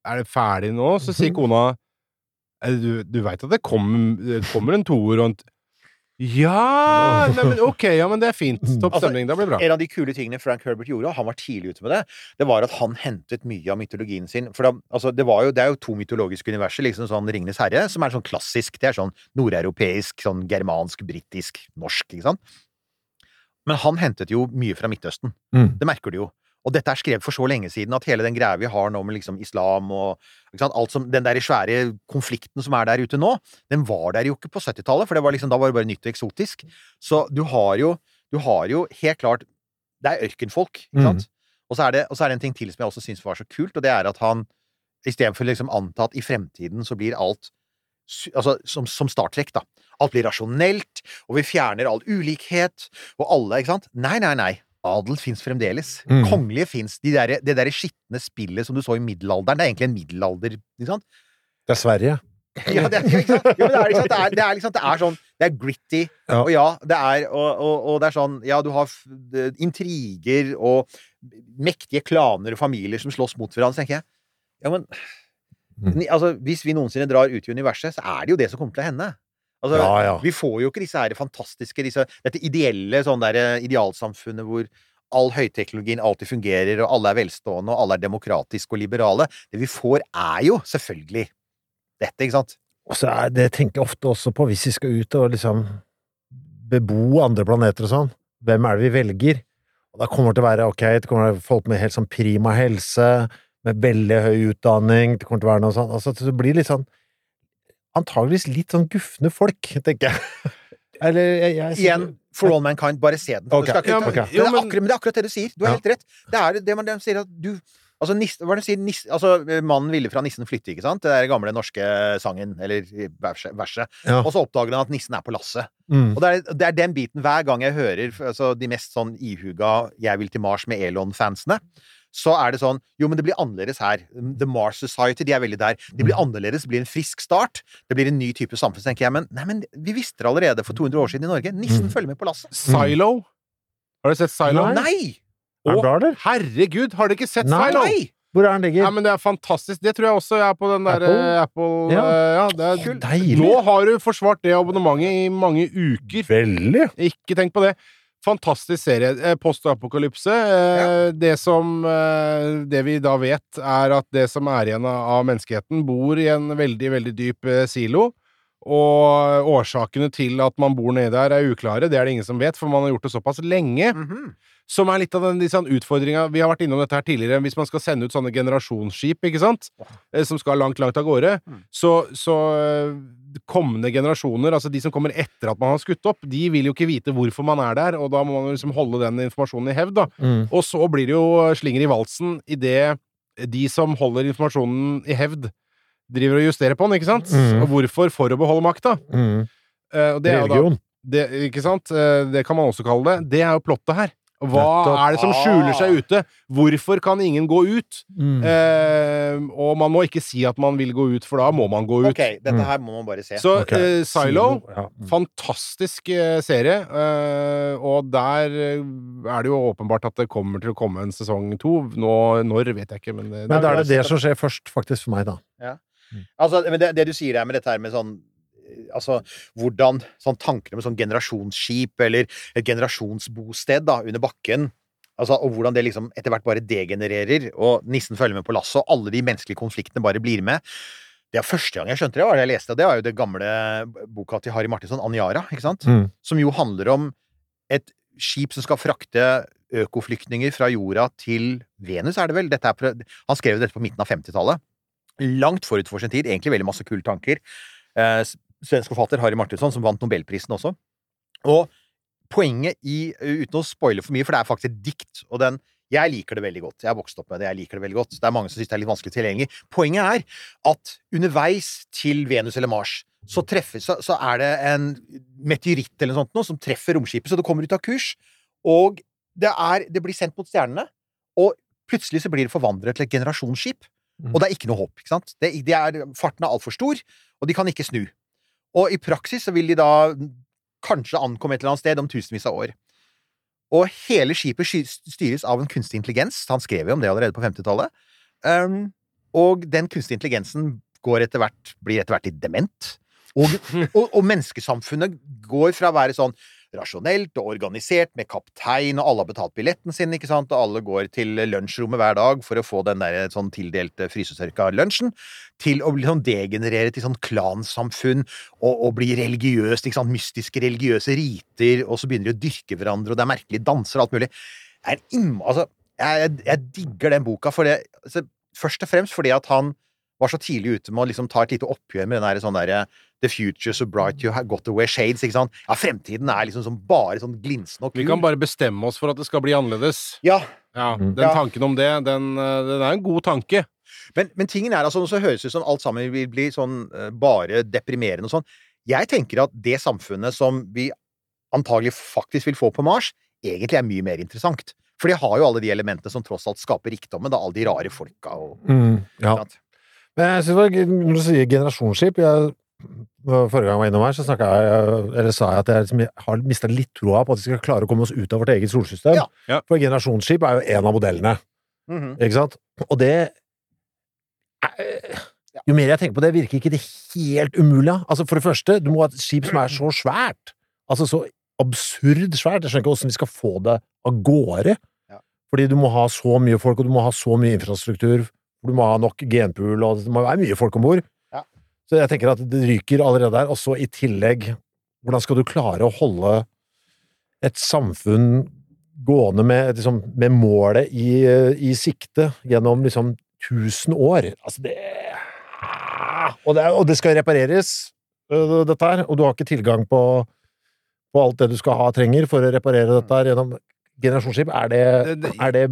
S5: Er det ferdig nå? Så sier kona «Eh, Du, du veit at det kommer, det kommer en toer og en Ja! Nei, men ok, ja, men det er fint. Topp
S7: Altså,
S5: stemning. Det blir bra.
S7: En av de kule tingene Frank Herbert gjorde, og han var tidlig ute med det, det var at han hentet mye av mytologien sin. For da, altså, det, var jo, det er jo to mytologiske universer, liksom sånn Ringenes herre, som er sånn klassisk. Det er sånn nordeuropeisk, sånn germansk, britisk, norsk, ikke sant? Men han hentet jo mye fra Midtøsten.
S8: Mm.
S7: Det merker du jo. Og dette er skrevet for så lenge siden at hele den greia vi har nå med liksom islam og alt som, Den der svære konflikten som er der ute nå, den var der jo ikke på 70-tallet, for det var liksom, da var det bare nytt og eksotisk. Så du har jo, du har jo helt klart Det er ørkenfolk, ikke sant? Og, så er det, og så er det en ting til som jeg også syns var så kult, og det er at han istedenfor liksom anta at i fremtiden så blir alt Altså som, som starttrekk, da. Alt blir rasjonelt, og vi fjerner all ulikhet, og alle, ikke sant? Nei, nei, nei. Adel fins fremdeles.
S8: Mm.
S7: Kongelige fins. De der, det derre skitne spillet som du så i middelalderen, det er egentlig en middelalder, ikke sant?
S8: Det er Sverige.
S7: Ja, det, er- ikke sant? Jo, men det er, ikke sant? Det er, det er liksom Det er sånn Det er gritty,
S8: Ja.
S7: og ja, det er og, og, og det er sånn Ja, du har intriger og mektige klaner og familier som slåss mot hverandre, så tenker jeg Ja, men
S8: Mm.
S7: Altså, hvis vi noensinne drar ut i universet, så er det jo det som kommer til å hende. Altså,
S8: Ja, ja.
S7: Vi får jo ikke disse her fantastiske disse, Dette ideelle sånn der idealsamfunnet hvor all høyteknologien alltid fungerer, og alle er velstående, og alle er demokratiske og liberale. Det vi får, er jo selvfølgelig dette, ikke sant?
S8: Og så er det jeg ofte også på, hvis vi skal ut og liksom bebo andre planeter og sånn, hvem er det vi velger? Og da kommer det til å være, ok, det kommer til å være folk med helt sånn prima helse, med veldig høy utdanning, det kommer til å være noe sånt. altså det blir litt sånn, antageligvis litt sånn gufne folk, tenker jeg. Eller, jeg, jeg,
S7: Igjen, For All Mankind, bare se den. Okay. Ikke,
S5: ja,
S7: men,
S5: men-
S7: det er akkurat, men det er akkurat det du sier. Du har
S8: Ja.
S7: helt rett. Det er det man de sier at du Altså, nis, hva er det de sier? Nis, altså, mannen ville fra nissen flytte, ikke sant? Det der gamle norske sangen, eller verset.
S8: Ja.
S7: Og så oppdager han at nissen er på lasset.
S8: Mm.
S7: Og det er, det er den biten hver gang jeg hører altså, de mest sånn ihuga 'Jeg vil til Mars' med Elon-fansene. Så er det sånn Jo, men det blir annerledes her. The Mars Society, de er veldig der. Det blir annerledes, det blir en frisk start. Det blir en ny type samfunn, tenker jeg. Men nei, men vi visste det allerede for 200 år siden i Norge. Nissen
S8: Mm.
S7: følger med på lasset.
S5: Silo. Har du sett Silo?
S8: Nei. Er eller?
S5: Herregud, har dere ikke sett
S8: Nei.
S5: Silo?
S7: Nei!
S8: Hvor er den ligger?
S5: Ja, men det er fantastisk. Det tror jeg også er på den der
S8: Apple?
S5: Apple,
S8: Ja.
S5: eh, ja det er,
S8: Kult. Deilig.
S5: Nå har du forsvart det abonnementet i mange uker.
S8: Veldig.
S5: Ikke tenk på det. Fantastisk serie. Post-apokalypse. Ja. Det som eh, Det vi da vet, er at det som er igjen av menneskeheten, bor i en veldig, veldig dyp eh, silo. Og årsakene til at man bor nedi der, er uklare. Det er det ingen som vet, for man har gjort det såpass lenge.
S7: Mhm.
S5: Som er litt av den liksom, utfordringa Vi har vært innom dette her tidligere. Hvis man skal sende ut sånne generasjonsskip, ikke sant, eh, som skal langt, langt av gårde,
S7: Mm.
S5: så, så eh, kommende generasjoner, altså de som kommer etter at man har skutt opp, de vil jo ikke vite hvorfor man er der, og da må man jo liksom holde den informasjonen i hevd, da.
S8: Mm.
S5: Og så blir det jo slinger i valsen idet de som holder informasjonen i hevd, driver og justerer på den, ikke sant?
S8: Mm.
S5: Og hvorfor? For å beholde makta.
S8: Mm.
S5: Eh, og det er jo da det, ikke sant? Eh, Det kan man også kalle det. Det er jo plottet her. Hva
S8: Nettopp.
S5: er det som skjuler seg ute? Hvorfor kan ingen gå ut?
S8: Mm.
S5: Eh, og man må ikke si at man vil gå ut, for da må man gå ut.
S7: Ok, dette her må man bare se.
S5: Så
S8: okay.
S5: eh, Silo,
S8: Ja. Mm.
S5: fantastisk eh, serie. eh, og der er det jo åpenbart at det kommer til å komme en sesong to. Nå, når vet jeg ikke, men det,
S8: Men da er det det som skjer først, faktisk, for meg, da.
S7: Altså, men det, det du sier der med dette her med sånn eh, Altså, hvordan sånn tankene med sånn generasjonsskip eller et generasjonsbosted da, under bakken Altså, og hvordan det liksom etter hvert bare degenererer, og nissen følger med på lasset, og alle de menneskelige konfliktene bare blir med. Det er første gang jeg skjønte det, var det jeg leste. Det var jo det gamle boka til Harry Martinsson, Anjara, ikke sant?
S8: Mm.
S7: Som jo handler om et skip som skal frakte økoflyktninger fra jorda til Venus, er det vel? Er, han skrev jo dette på midten av 50-tallet. Langt forut for sin tid. Egentlig veldig masse kule tanker. Eh, svensk forfatter Harry Martinsson, som vant nobelprisen også. Og poenget i Uten å spoile for mye, for det er faktisk et dikt, og den jeg liker det veldig godt. Jeg har vokst opp med det. jeg liker Det veldig godt. Det er mange som syns det er litt vanskelig tilgjengelig. Poenget er at underveis til Venus eller Mars så, treffer, så, så er det en meteoritt eller noe sånt noe, som treffer romskipet, så det kommer ut av kurs. Og det, er, det blir sendt mot stjernene, og plutselig så blir det forvandlet til et generasjonsskip. Og det er ikke noe håp. ikke sant? Det, de er, farten er altfor stor, og de kan ikke snu. Og i praksis så vil de da kanskje ankomme et eller annet sted om tusenvis av år. Og hele skipet styres av en kunstig intelligens. Han skrev jo om det allerede på 50-tallet. Um, og den kunstige intelligensen går etter hvert, blir etter hvert litt dement. Og, og, og menneskesamfunnet går fra å være sånn rasjonelt og organisert med kaptein, og alle har betalt billetten sin, ikke sant, og alle går til lunsjrommet hver dag for å få den der sånn tildelte frysetørka lunsjen, til å sånn degenerere til sånn klansamfunn og, og bli religiøst, ikke sant, mystiske religiøse riter, og så begynner de å dyrke hverandre, og det er merkelige danser og alt mulig. Jeg, altså, jeg, jeg, jeg digger den boka, for det, altså, først og fremst fordi at han var så tidlig ute med å liksom ta et lite oppgjør med den der sånn derre The future so bright you have got to wear shades, ikke sant? Ja, fremtiden er liksom sånn bare sånn glinsende og kul.
S5: Vi kan bare bestemme oss for at det skal bli annerledes.
S7: Ja,
S5: Ja,
S8: Mm.
S5: Den
S7: Ja.
S5: tanken om det, den, eh, den er en god tanke.
S7: Men, men tingen er altså, så høres det ut som alt sammen vil bli sånn eh, bare deprimerende og sånn. Jeg tenker at det samfunnet som vi antagelig faktisk vil få på Mars, egentlig er mye mer interessant. For de har jo alle de elementene som tross alt skaper rikdommen, da alle de rare folka og
S8: Mm, ja. Men jeg synes det var når du sier generasjonsskip jeg, Forrige gang jeg var innom her, så jeg, eller sa jeg at jeg liksom har mista litt troa på at vi skal klare å komme oss ut av vårt eget solsystem.
S7: Ja.
S8: For generasjonsskip er jo en av modellene,
S7: Mhm.
S8: ikke sant? Og det er- Jo mer jeg tenker på det, virker ikke det helt umulig. Altså For det første, du må ha et skip som er så svært. Altså så absurd svært. Jeg skjønner ikke hvordan vi skal få det av gårde.
S7: Ja.
S8: Fordi du må ha så mye folk, og du må ha så mye infrastruktur. Du må ha nok genpool, og det må være mye folk om bord. Så jeg tenker at det ryker allerede der. Og så i tillegg, hvordan skal du klare å holde et samfunn gående med, liksom, med målet i, i sikte gjennom liksom 1000 år? Altså, det Og det, og det skal repareres, øh, dette her, og du har ikke tilgang på, på alt det du skal ha trenger for å reparere dette her gjennom generasjonsskip. Er det, er det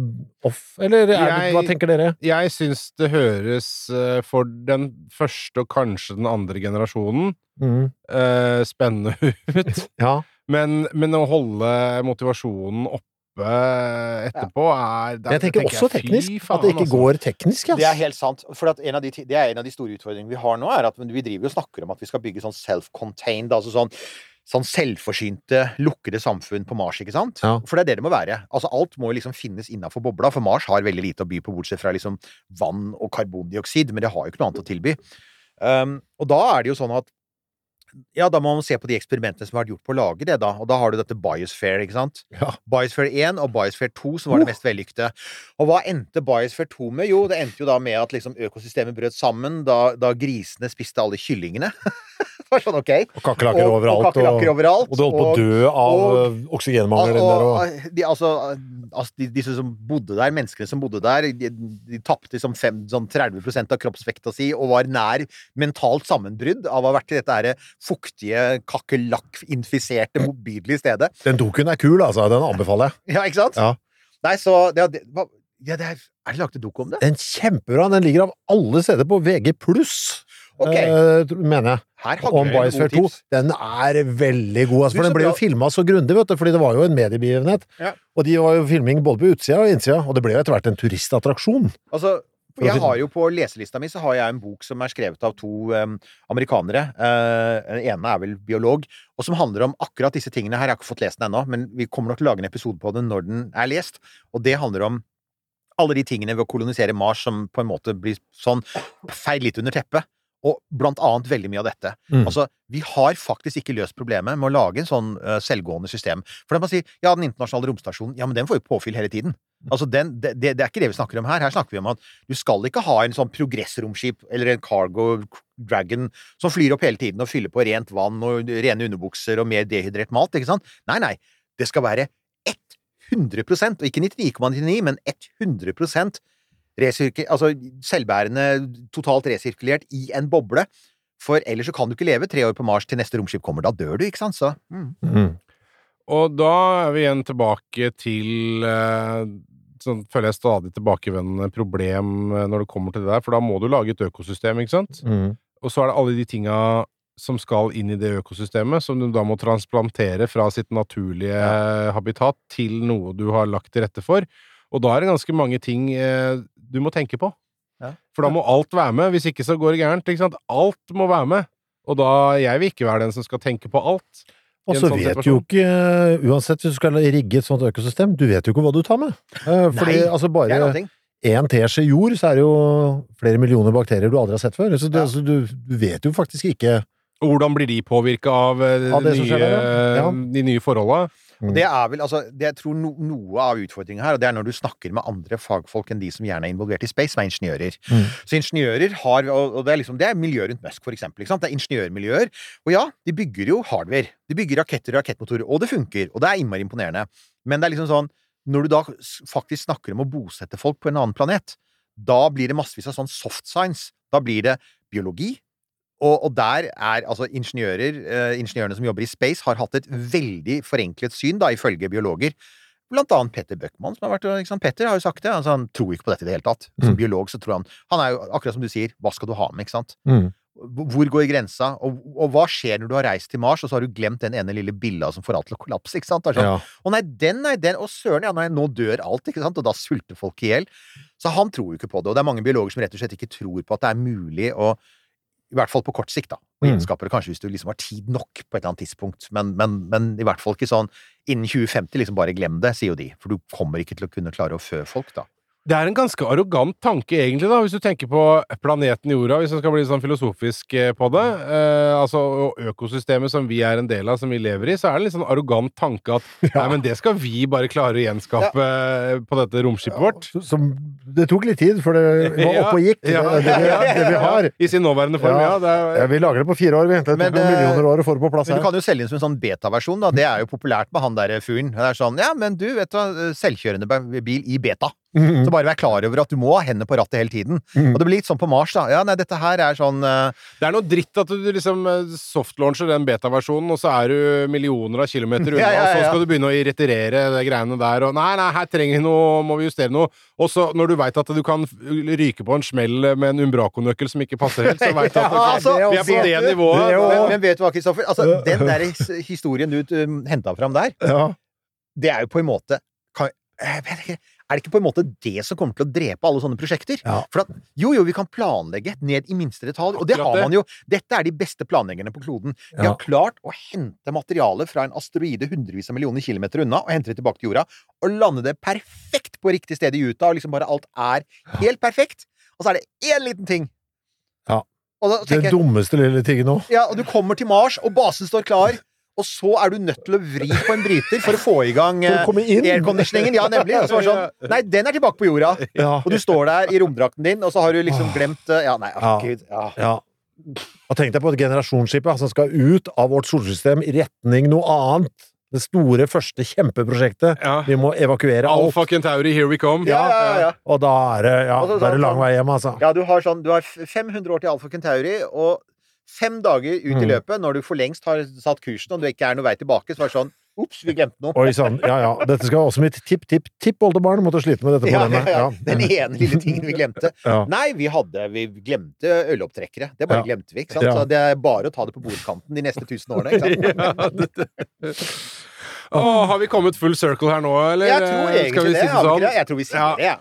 S8: off, eller er det,
S5: Jeg-
S8: hva tenker dere?
S5: Jeg syns det høres eh, for den første og kanskje den andre generasjonen
S8: Mm.
S5: eh, spennende ut.
S8: Ja.
S5: Men, men å holde motivasjonen oppe etterpå er der-
S8: Jeg tenker
S5: tenker
S8: også
S5: jeg,
S8: teknisk.
S5: faen,
S8: At det ikke
S5: altså.
S8: går teknisk,
S7: Det er helt sant. For at en av de, det er en av de store utfordringene vi har nå, er at vi driver og snakker om at vi skal bygge sånn self-contained, altså sånn Sånn selvforsynte, lukkede samfunn på Mars, ikke sant?
S8: Ja.
S7: For det er det det må være. Altså Alt må liksom finnes innafor bobla, for Mars har veldig lite å by på, bortsett fra liksom vann og karbondioksid, men det har jo ikke noe annet å tilby. Um, og da er det jo sånn at ja, da må man se på de eksperimentene som har vært gjort på å lage det, da. Og da har du dette Biosphere, ikke sant?
S8: Ja.
S7: Biosphere 1 og Biosphere 2 som var det mest vellykkede. Og hva endte Biosphere 2 med? Jo, det endte jo da med at liksom økosystemet brøt sammen da, da grisene spiste alle kyllingene. det var sånn, ok.
S8: Og kakerlakker overalt.
S7: Og og, overalt.
S8: og du holdt på å dø av oksygenmangel. Og,
S7: de, altså, altså de, disse som bodde der, menneskene som bodde der, de, de tapte liksom fem, sånn 30% av kroppsvekta si og var nær mentalt sammenbrudd av å ha vært i dette her fuktige, kakerlakkinfiserte, motbydelige stedet.
S8: den doken er kul, altså. Den anbefaler jeg.
S7: Ja, ikke sant?
S8: Ja.
S7: Nei, så det, det, ja, det er, er det lagt en dok om det?
S8: Den kjempebra. Den ligger av alle steder på VG+.
S7: Ok.
S8: eh, tro- mener jeg.
S7: Her
S8: Om Biosphere 2.
S7: tips.
S8: Den er veldig god, altså, for den ble jo filma så grundig, vet du, fordi det var jo en mediebegivenhet.
S7: Ja.
S8: Og de var jo filming både på utsida og innsida, og det ble jo etter hvert en turistattraksjon.
S7: Altså,
S8: For
S7: jeg har jo På leselista mi så har jeg en bok som er skrevet av to um, amerikanere. Uh, den ene er vel biolog, og som handler om akkurat disse tingene her. Jeg har ikke fått lest den ennå, men vi kommer nok til å lage en episode på den når den er lest. Og det handler om alle de tingene ved å kolonisere Mars som på en måte blir sånn feid litt under teppet. Og blant annet veldig mye av dette.
S8: Mm.
S7: Altså, vi har faktisk ikke løst problemet med å lage en sånn uh, selvgående system. For da man sier ja, den internasjonale romstasjonen, ja, men den får jo påfyll hele tiden. Altså, den, det, det er ikke det vi snakker om her. Her snakker vi om at du skal ikke ha en sånn progressromskip eller en cargo dragon som flyr opp hele tiden og fyller på rent vann og rene underbukser og mer dehydrert mat, ikke sant? Nei, nei. Det skal være 100% og ikke 99,99, men 100% altså selvbærende, totalt resirkulert i en boble. For ellers så kan du ikke leve tre år på Mars til neste romskip kommer. Da dør du, ikke sant? Så mm.
S5: Og da er vi igjen tilbake til eh, Sånn føler jeg stadig tilbakevendende problem eh, når det kommer til det der, for da må du lage et økosystem, ikke sant?
S8: Mm.
S5: Og så er det alle de tinga som skal inn i det økosystemet, som du da må transplantere fra sitt naturlige habitat til noe du har lagt til rette for. Og da er det ganske mange ting eh, du må tenke på.
S7: Ja.
S5: For da må alt være med, hvis ikke så går det gærent. ikke sant? Alt må være med. Og da Jeg vil ikke være den som skal tenke på alt.
S8: Og så
S5: sånn
S8: vet du jo ikke, eh, uansett hvis du skal rigge et sånt økosystem, du vet jo ikke hva du tar med. Eh, Fordi
S7: Nei,
S8: altså
S7: det
S8: bare én teskje jord, så er det jo flere millioner bakterier du aldri har sett før. Så, du,
S7: Ja.
S8: altså, du, du vet jo faktisk ikke
S5: hvordan blir de påvirka av, eh,
S8: Av
S5: de, nye,
S8: der. Ja.
S5: de nye forholda?
S8: Mm.
S7: Og det er vel, altså, det jeg tror no, noe av utfordringen her, og det er når du snakker med andre fagfolk enn de som gjerne er involvert i space, som er ingeniører.
S8: Mm.
S7: Så ingeniører har, og det er liksom, det er miljø rundt Musk, for eksempel, ikke sant? Det er ingeniørmiljøer. Og ja, de bygger jo hardware. De bygger raketter og rakettmotorer, og det funker. Og det er innmari imponerende. Men det er liksom sånn, når du da faktisk snakker om å bosette folk på en annen planet, da blir det massevis av sånn soft science. Da blir det biologi, og, og der er altså ingeniører, eh, ingeniørene som jobber i space, har hatt et veldig forenklet syn, da, ifølge biologer. Blant annet Petter Bøckmann, som har vært ikke sant? Petter har jo sagt det. Altså, han tror ikke på dette i det hele tatt. Som
S8: Mm.
S7: biolog så tror han Han er jo akkurat som du sier, hva skal du ha med, ikke sant?
S8: Mm.
S7: Hvor går grensa? Og, og hva skjer når du har reist til Mars, og så har du glemt den ene lille billa som får alt til å kollapse, ikke sant? Sånn,
S8: Ja.
S7: å nei, den, nei, den, og søren, ja, nei, nå dør alt, ikke sant? Og da sulter folk i hjel. Så han tror jo ikke på det. Og det er mange biologer som rett og slett ikke tror på at det er mulig å i hvert fall på kort sikt, da. Og
S8: gjenskaper
S7: det kanskje hvis du liksom har tid nok på et eller annet tidspunkt. Men, men, men i hvert fall ikke sånn innen 2050, liksom bare glem det, sier jo de. For du kommer ikke til å kunne klare å fø folk, da.
S5: Det er en ganske arrogant tanke, egentlig, da, hvis du tenker på planeten Jorda, hvis det skal bli sånn filosofisk eh, på det. Eh, altså, og økosystemet som vi er en del av, som vi lever i, så er det en litt sånn arrogant tanke at nei, men det skal vi bare klare å gjenskape ja. på dette romskipet vårt.
S8: Som, det tok litt tid før det var oppe og gikk, det,
S5: Ja,
S8: det, det, vi- det vi har.
S5: I sin nåværende form, ja.
S8: Ja.
S5: det er,
S8: Ja, vi lager det på fire år, vi henter
S7: tok
S8: noen
S7: eh,
S8: millioner år og får det på plass
S7: Men du
S8: her.
S7: kan jo selge inn som en sånn beta-versjon, da. Det er jo populært med han der fyren. Det er sånn, ja, men du, vet du hva, selvkjørende bil i beta.
S8: Mhm.
S7: Så bare vær klar over at du må ha hendene på rattet hele tiden.
S8: Mhm.
S7: Og det blir litt sånn på Mars, da. Ja, nei, dette her er sånn uh...
S5: det er noe dritt at du liksom eh, softlauncher den beta-versjonen, og så er du millioner av kilometer unna,
S7: Ja, ja,
S5: og så skal du begynne å irriterere de greiene der, og nei, nei, her trenger vi noe, må vi justere noe. Og så, når du veit at du kan ryke på en smell med en Umbraco-nøkkel som ikke passer helt, så veit du at
S7: Ja,
S5: ok,
S7: altså,
S5: vi er på
S8: det
S5: det nivået.
S8: Det
S7: men, men vet du hva, Kristoffer? Altså, den der historien du uh, henta fram der,
S8: Ja.
S7: det er jo på en måte kan, jeg vet ikke, Er det ikke på en måte det som kommer til å drepe alle sånne prosjekter?
S8: Ja.
S7: For at, jo, jo, vi kan planlegge ned i minste detalj, og det har man jo. Dette er de beste planleggerne på kloden. De
S8: Ja.
S7: har klart å hente materiale fra en asteroide hundrevis av millioner kilometer unna, og hente det tilbake til jorda, og lande det perfekt på riktig sted i Utah, og liksom bare alt er helt perfekt. Og så er det én liten ting.
S8: Ja.
S7: Og da
S8: Det
S7: tenker jeg,
S8: dummeste lille tingen nå.
S7: ja, og du kommer til Mars, og basen står klar, og så er du nødt til å vri på en bryter for å få i gang eh, airconditioningen. Ja, nemlig. Og så var det sånn Nei, den er tilbake på jorda.
S8: Ja.
S7: Og du står der i romdrakten din, og så har du liksom glemt eh, Ja, nei,
S8: Ja.
S7: oh, gud. Ja.
S8: Ja. Og tenk deg på et generasjonsskip som skal ut av vårt solsystem i retning noe annet. Det store, første kjempeprosjektet.
S5: Ja.
S8: Vi må evakuere alt.
S5: Alfa Kentauri, here we come.
S7: Ja, ja.
S8: Og da er det, ja, da er det
S7: sånn-
S8: lang vei hjem, altså.
S7: Ja, du har sånn Du har 500 år til Alfa Kentauri, og fem dager ut i
S8: Mm.
S7: løpet, når du for lengst har satt kursen, og det ikke er noe vei tilbake, så var det sånn Ops, vi glemte noe.
S8: Oi sann, ja ja. Dette skal også mitt tipp-tipp-tipp-oldebarn måtte slite med dette
S7: Ja, ja,
S8: problemet.
S7: ja. Den ene lille tingen vi glemte.
S8: Ja.
S7: Nei, vi hadde Vi glemte ølopptrekkere. Det bare
S8: Ja.
S7: glemte vi. ikke sant?
S8: Ja.
S7: Så det er bare å ta det på bordkanten de neste tusen årene. ikke sant?
S5: Ja, Åh, har vi kommet full circle her nå, eller?
S7: Jeg tror
S5: eh,
S7: egentlig det. Sånn? Jeg tror vi sier
S5: Ja.
S7: det. ja.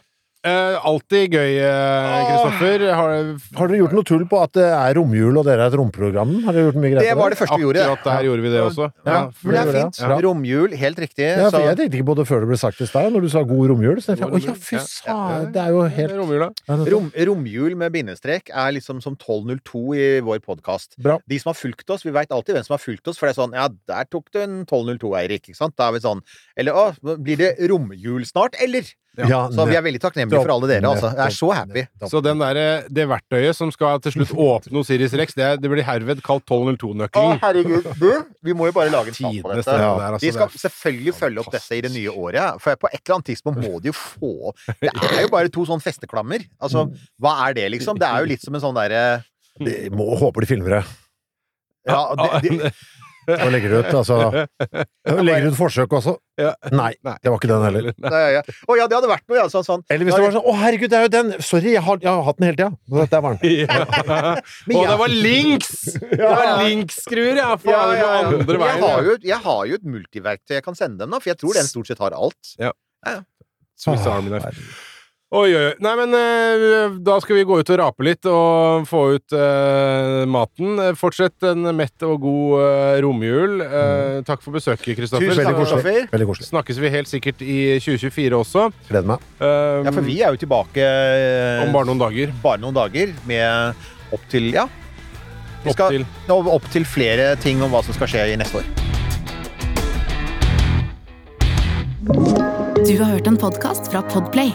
S5: Eh, alltid gøy, Kristoffer. Kristoffer. Har,
S8: Har dere gjort noe tull på at det er romjul og dere er et romprogram? Har dere gjort mye greit
S7: Det var det første vi gjorde.
S5: akkurat der gjorde vi det også.
S8: Ja,
S7: For det er fint.
S8: ja.
S7: Romjul, helt riktig.
S8: Ja, for
S7: så-
S8: jeg tenkte ikke på det før det ble sagt i stad, når du sa god romjul. Så tenkte jeg, å ja, fy faen, det er jo helt Romjul, da.
S7: Rom, romjul med bindestrek er liksom som 1202 i vår podkast. De som har fulgt oss, vi veit alltid hvem som har fulgt oss, for det er sånn Ja, der tok du en 1202, Eirik. Ikke sant? Da er vi sånn Eller å, blir det romjul snart, eller?
S8: Ja,
S7: Så vi er veldig takknemlige for alle dere, altså. Jeg er så happy.
S5: Så den der, det verktøyet som skal til slutt åpne Osiris Rex, det, det blir herved kalt 1202-nøkkelen.
S7: herregud. Du, vi må jo bare lage en sak på dette.
S5: det der, altså,
S7: De skal selvfølgelig følge opp dette i det nye året, for på et eller annet tidspunkt må de jo få Det er jo bare to sånne festeklammer. Altså, hva er det, liksom? Det er jo litt som en sånn derre
S8: må håper de filmer det.
S7: Ja, det, de,
S8: Og legger du ut, altså. Legger ut forsøk også. Nei, det var ikke den heller.
S7: Nei, ja. Å ja, det hadde vært noe, ja. Sånn, sånn.
S8: Eller hvis det var sånn Å, herregud, det er jo den! Sorry, jeg har, jeg har hatt den hele tida. Der var den.
S5: Ja. Og det var links! Det var linkskruer, ja!
S7: Ja,
S5: Faen,
S7: ja, ja.
S5: andre
S7: Jeg har, jo, jeg har jo et multiverktøy jeg kan sende dem, da, for jeg tror den stort sett har alt.
S5: Swiss Army Knife. Oi, oi, oi. Nei, men eh, da skal vi gå ut og rape litt og få ut eh, maten. Fortsett en mett og god eh, romjul. Eh, takk for besøket, Kristoffer.
S7: Tusen takk. Kristoffer.
S8: Veldig koselig.
S5: Snakkes vi helt sikkert i 2024 også.
S8: Gleder meg.
S5: Eh,
S7: Ja, for vi er jo tilbake eh,
S5: Om bare noen dager.
S7: bare noen dager med opp til Ja. Vi
S5: Opp
S7: skal
S5: til
S7: nå opp til flere ting om hva som skal skje i neste år.
S3: Du har hørt en podkast fra Podplay.